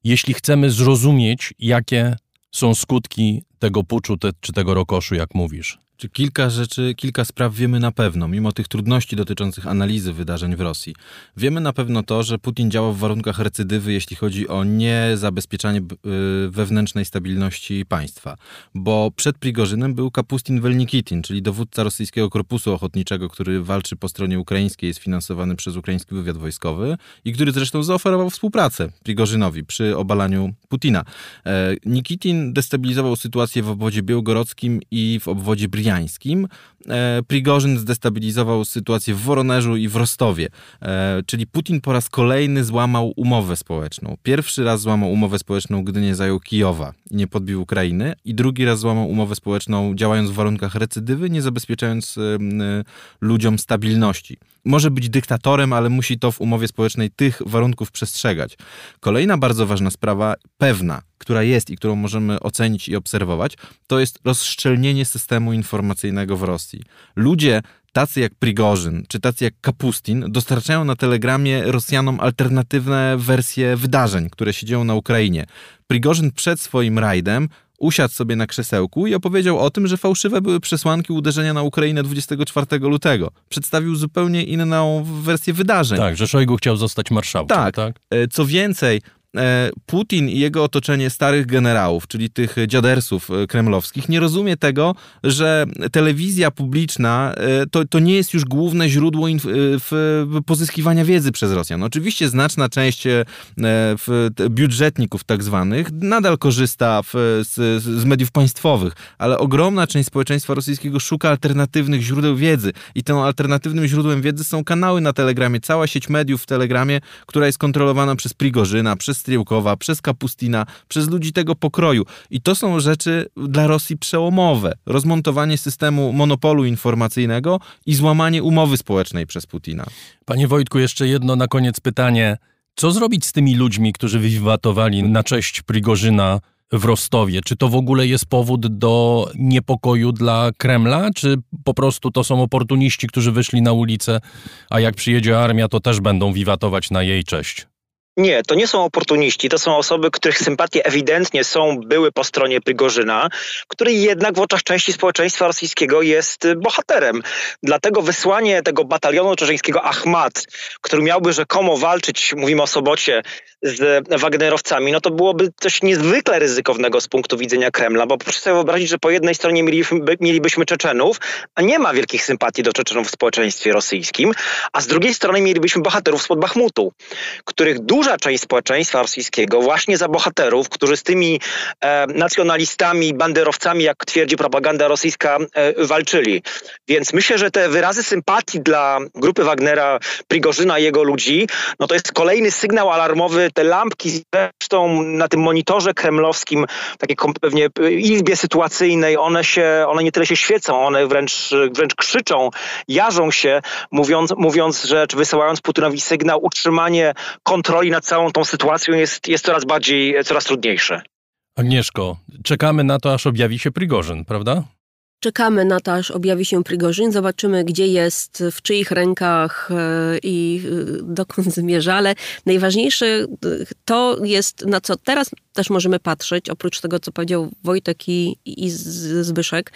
jeśli chcemy zrozumieć, jakie są skutki tego puczu te, czy tego rokoszu, jak mówisz? Czy kilka rzeczy, kilka spraw wiemy na pewno, mimo tych trudności dotyczących analizy wydarzeń w Rosji. Wiemy na pewno to, że Putin działa w warunkach recydywy, jeśli chodzi o niezabezpieczanie y, wewnętrznej stabilności państwa. Bo przed Prigorzynem był Kapustin Welnikitin, czyli dowódca rosyjskiego korpusu ochotniczego, który walczy po stronie ukraińskiej, jest finansowany przez ukraiński wywiad wojskowy i który zresztą zaoferował współpracę Prigorzynowi przy obalaniu Putina. E, Nikitin destabilizował sytuację w obwodzie białgorodzkim i w obwodzie Brianskim słowiańskim. E, Prigorzyn zdestabilizował sytuację w Woronerzu i w Rostowie. E, czyli Putin po raz kolejny złamał umowę społeczną. Pierwszy raz złamał umowę społeczną, gdy nie zajął Kijowa i nie podbił Ukrainy, i drugi raz złamał umowę społeczną, działając w warunkach recydywy, nie zabezpieczając e, ludziom stabilności. Może być dyktatorem, ale musi to w umowie społecznej tych warunków przestrzegać. Kolejna bardzo ważna sprawa, pewna, która jest i którą możemy ocenić i obserwować, to jest rozszczelnienie systemu informacyjnego w Rosji. Ludzie tacy jak Prigorzyn, czy tacy jak Kapustin dostarczają na Telegramie Rosjanom alternatywne wersje wydarzeń, które się dzieją na Ukrainie. Prigorzyn przed swoim rajdem usiadł sobie na krzesełku i opowiedział o tym, że fałszywe były przesłanki uderzenia na Ukrainę 24 lutego. Przedstawił zupełnie inną wersję wydarzeń. Tak, że Szojgu chciał zostać marszałkiem. Tak. tak? E, co więcej, Putin i jego otoczenie starych generałów, czyli tych dziadersów e, kremlowskich, nie rozumie tego, że telewizja publiczna e, to, to nie jest już główne źródło pozyskiwania wiedzy przez Rosjan. Oczywiście znaczna część budżetników tak zwanych nadal korzysta w, z, z mediów państwowych, ale ogromna część społeczeństwa rosyjskiego szuka alternatywnych źródeł wiedzy i tym alternatywnym źródłem wiedzy są kanały na Telegramie, cała sieć mediów w Telegramie, która jest kontrolowana przez Prigorzyna, przez Stryłkowa, przez Kapustina, przez ludzi tego pokroju. I to są rzeczy dla Rosji przełomowe. Rozmontowanie systemu monopolu informacyjnego i złamanie umowy społecznej przez Putina. Panie Wojtku, jeszcze jedno na koniec pytanie. Co zrobić z tymi ludźmi, którzy wiwatowali na cześć Prigorzyna w Rostowie? Czy to w ogóle jest powód do niepokoju dla Kremla, czy po prostu to są oportuniści, którzy wyszli na ulicę, a jak przyjedzie armia, to też będą wiwatować na jej cześć? Nie, to nie są oportuniści, to są osoby, których sympatie ewidentnie są, były po stronie Prigorzyna, który jednak w oczach części społeczeństwa rosyjskiego jest bohaterem. Dlatego wysłanie tego batalionu czerzeńskiego Ahmad, który miałby rzekomo walczyć, mówimy o sobocie, z Wagnerowcami, no to byłoby coś niezwykle ryzykownego z punktu widzenia Kremla, bo proszę sobie wyobrazić, że po jednej stronie mielibyśmy, Czeczenów, a nie ma wielkich sympatii do Czeczenów w społeczeństwie rosyjskim, a z drugiej strony mielibyśmy bohaterów spod Bachmutu, których duża część społeczeństwa rosyjskiego właśnie za bohaterów, którzy z tymi e, nacjonalistami, banderowcami, jak twierdzi propaganda rosyjska, e, walczyli. Więc myślę, że te wyrazy sympatii dla grupy Wagnera, Prigorzyna i jego ludzi, no to jest kolejny sygnał alarmowy te lampki zresztą na tym monitorze kremlowskim, takiej pewnie izbie sytuacyjnej, one się, one nie tyle się świecą, one wręcz, wręcz krzyczą, jarzą się, mówiąc, mówiąc czy wysyłając Putinowi sygnał, utrzymanie kontroli nad całą tą sytuacją jest, jest coraz bardziej, coraz trudniejsze. Agnieszko, czekamy na to, aż objawi się Prigorzyn, prawda? Czekamy na to, aż objawi się Prigorzyn, zobaczymy, gdzie jest, w czyich rękach e, i e, dokąd [laughs] zmierza, ale najważniejsze e, to jest, na co teraz też możemy patrzeć, oprócz tego, co powiedział Wojtek i, i Zbyszek,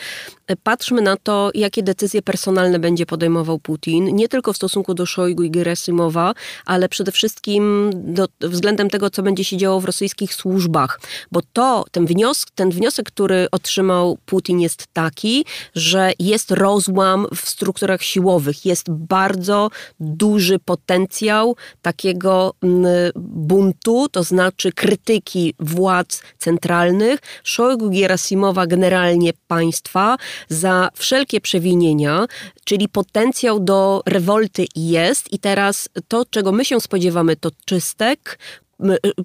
patrzmy na to, jakie decyzje personalne będzie podejmował Putin, nie tylko w stosunku do Szojgu i Gerasymowa, ale przede wszystkim do, względem tego, co będzie się działo w rosyjskich służbach, bo to, ten wniosek, ten wniosek, który otrzymał Putin jest taki, że jest rozłam w strukturach siłowych, jest bardzo duży potencjał takiego mm, buntu, to znaczy krytyki władz centralnych, Szojgu Gerasimowa generalnie państwa za wszelkie przewinienia, czyli potencjał do rewolty jest. I teraz to, czego my się spodziewamy, to czystek,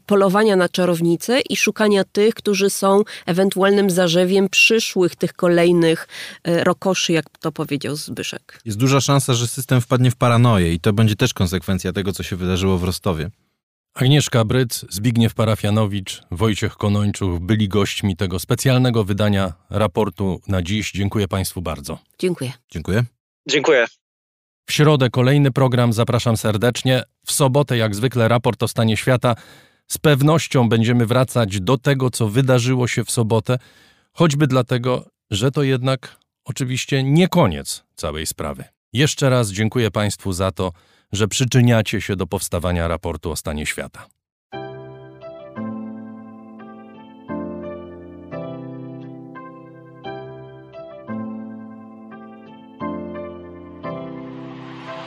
polowania na czarownice i szukania tych, którzy są ewentualnym zarzewiem przyszłych tych kolejnych e, rokoszy, jak to powiedział Zbyszek. Jest duża szansa, że system wpadnie w paranoję i to będzie też konsekwencja tego, co się wydarzyło w Rostowie. Agnieszka Bryc, Zbigniew Parafianowicz, Wojciech Konończuk byli gośćmi tego specjalnego wydania raportu na dziś. Dziękuję Państwu bardzo. Dziękuję. Dziękuję. Dziękuję. W środę kolejny program, zapraszam serdecznie. W sobotę, jak zwykle, raport o stanie świata. Z pewnością będziemy wracać do tego, co wydarzyło się w sobotę, choćby dlatego, że to jednak oczywiście nie koniec całej sprawy. Jeszcze raz dziękuję Państwu za to, że przyczyniacie się do powstawania raportu o stanie świata.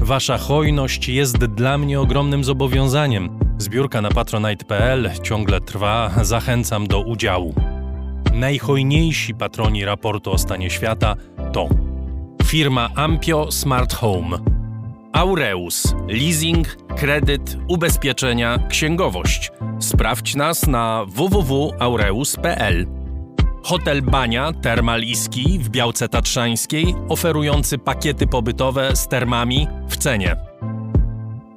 Wasza hojność jest dla mnie ogromnym zobowiązaniem. Zbiórka na patronite.pl ciągle trwa, zachęcam do udziału. Najhojniejsi patroni raportu o stanie świata to firma Ampio Smart Home, Aureus, leasing, kredyt, ubezpieczenia, księgowość. Sprawdź nas na www.aureus.pl. Hotel Bania Termal Iski w Białce Tatrzańskiej, oferujący pakiety pobytowe z termami w cenie.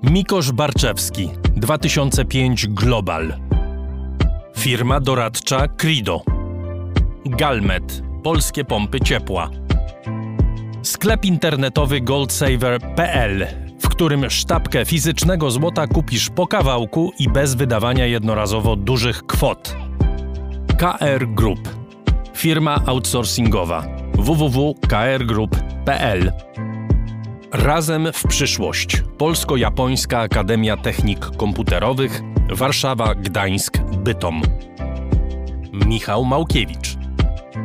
Mikosz Barczewski 2005 Global. Firma doradcza Crido. Galmet Polskie pompy ciepła. Sklep internetowy goldsaver.pl, w którym sztabkę fizycznego złota kupisz po kawałku i bez wydawania jednorazowo dużych kwot. KR Group Firma outsourcingowa www.krgroup.pl Razem w przyszłość. Polsko-Japońska Akademia Technik Komputerowych Warszawa, Gdańsk, Bytom. Michał Małkiewicz.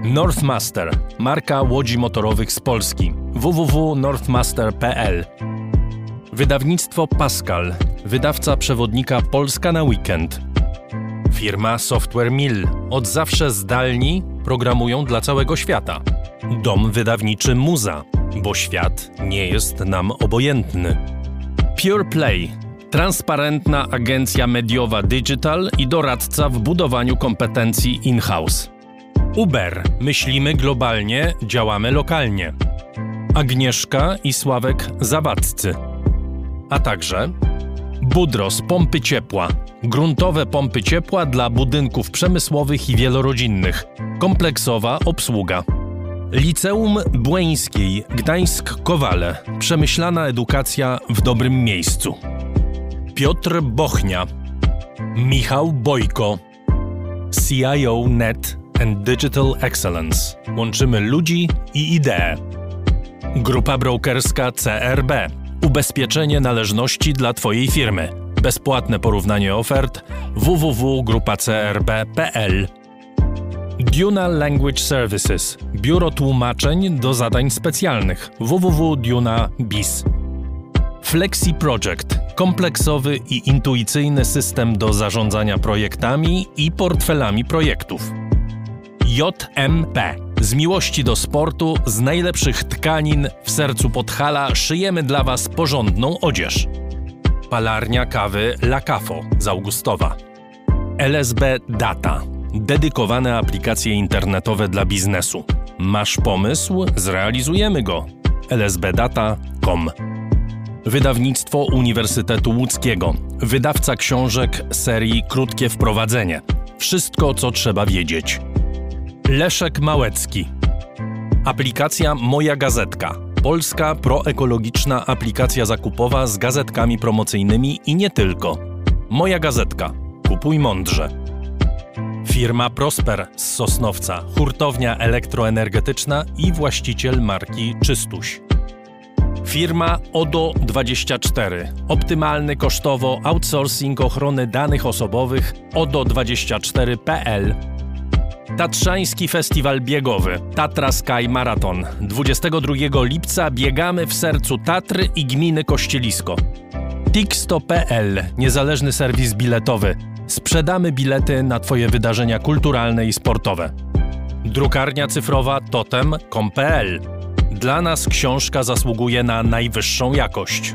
Northmaster, marka łodzi motorowych z Polski. www.northmaster.pl Wydawnictwo Pascal, wydawca przewodnika Polska na weekend. Firma Software Mill, od zawsze zdalni, programują dla całego świata. Dom wydawniczy Muza, bo świat nie jest nam obojętny. Pure Play transparentna agencja mediowa digital i doradca w budowaniu kompetencji in-house. Uber myślimy globalnie, działamy lokalnie. Agnieszka i Sławek Zawadzcy. A także Budros pompy ciepła. Gruntowe pompy ciepła dla budynków przemysłowych i wielorodzinnych. Kompleksowa obsługa. Liceum Błeńskiej Gdańsk-Kowale. Przemyślana edukacja w dobrym miejscu. Piotr Bochnia. Michał Bojko. CIO Net and Digital Excellence. Łączymy ludzi i idee. Grupa brokerska CRB. Ubezpieczenie należności dla Twojej firmy. Bezpłatne porównanie ofert www.grupacrb.pl Duna Language Services. Biuro tłumaczeń do zadań specjalnych. www.duna.biz Flexi Project. Kompleksowy i intuicyjny system do zarządzania projektami i portfelami projektów. JMP z miłości do sportu, z najlepszych tkanin w sercu Podhala szyjemy dla Was porządną odzież. Palarnia kawy La Cafo z Augustowa. LSB Data. Dedykowane aplikacje internetowe dla biznesu. Masz pomysł? Zrealizujemy go. lsbdata.com Wydawnictwo Uniwersytetu Łódzkiego. Wydawca książek serii Krótkie Wprowadzenie. Wszystko, co trzeba wiedzieć. Leszek Małecki. Aplikacja Moja Gazetka. Polska proekologiczna aplikacja zakupowa z gazetkami promocyjnymi i nie tylko. Moja gazetka. Kupuj mądrze. Firma Prosper z Sosnowca, hurtownia elektroenergetyczna i właściciel marki Czystuś. Firma ODO24. Optymalny kosztowo outsourcing ochrony danych osobowych ODO24.pl. Tatrzański Festiwal Biegowy Tatra Sky Marathon. 22 lipca biegamy w sercu Tatry i gminy Kościelisko. Tixto.pl. Niezależny serwis biletowy. Sprzedamy bilety na Twoje wydarzenia kulturalne i sportowe. Drukarnia cyfrowa totem.com.pl. Dla nas książka zasługuje na najwyższą jakość.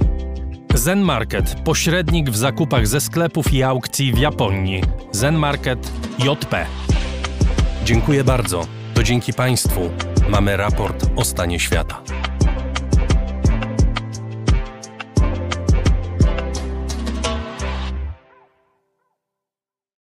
Zen Market, pośrednik w zakupach ze sklepów i aukcji w Japonii. Zen Market JP. Dziękuję bardzo. To dzięki Państwu mamy raport o stanie świata.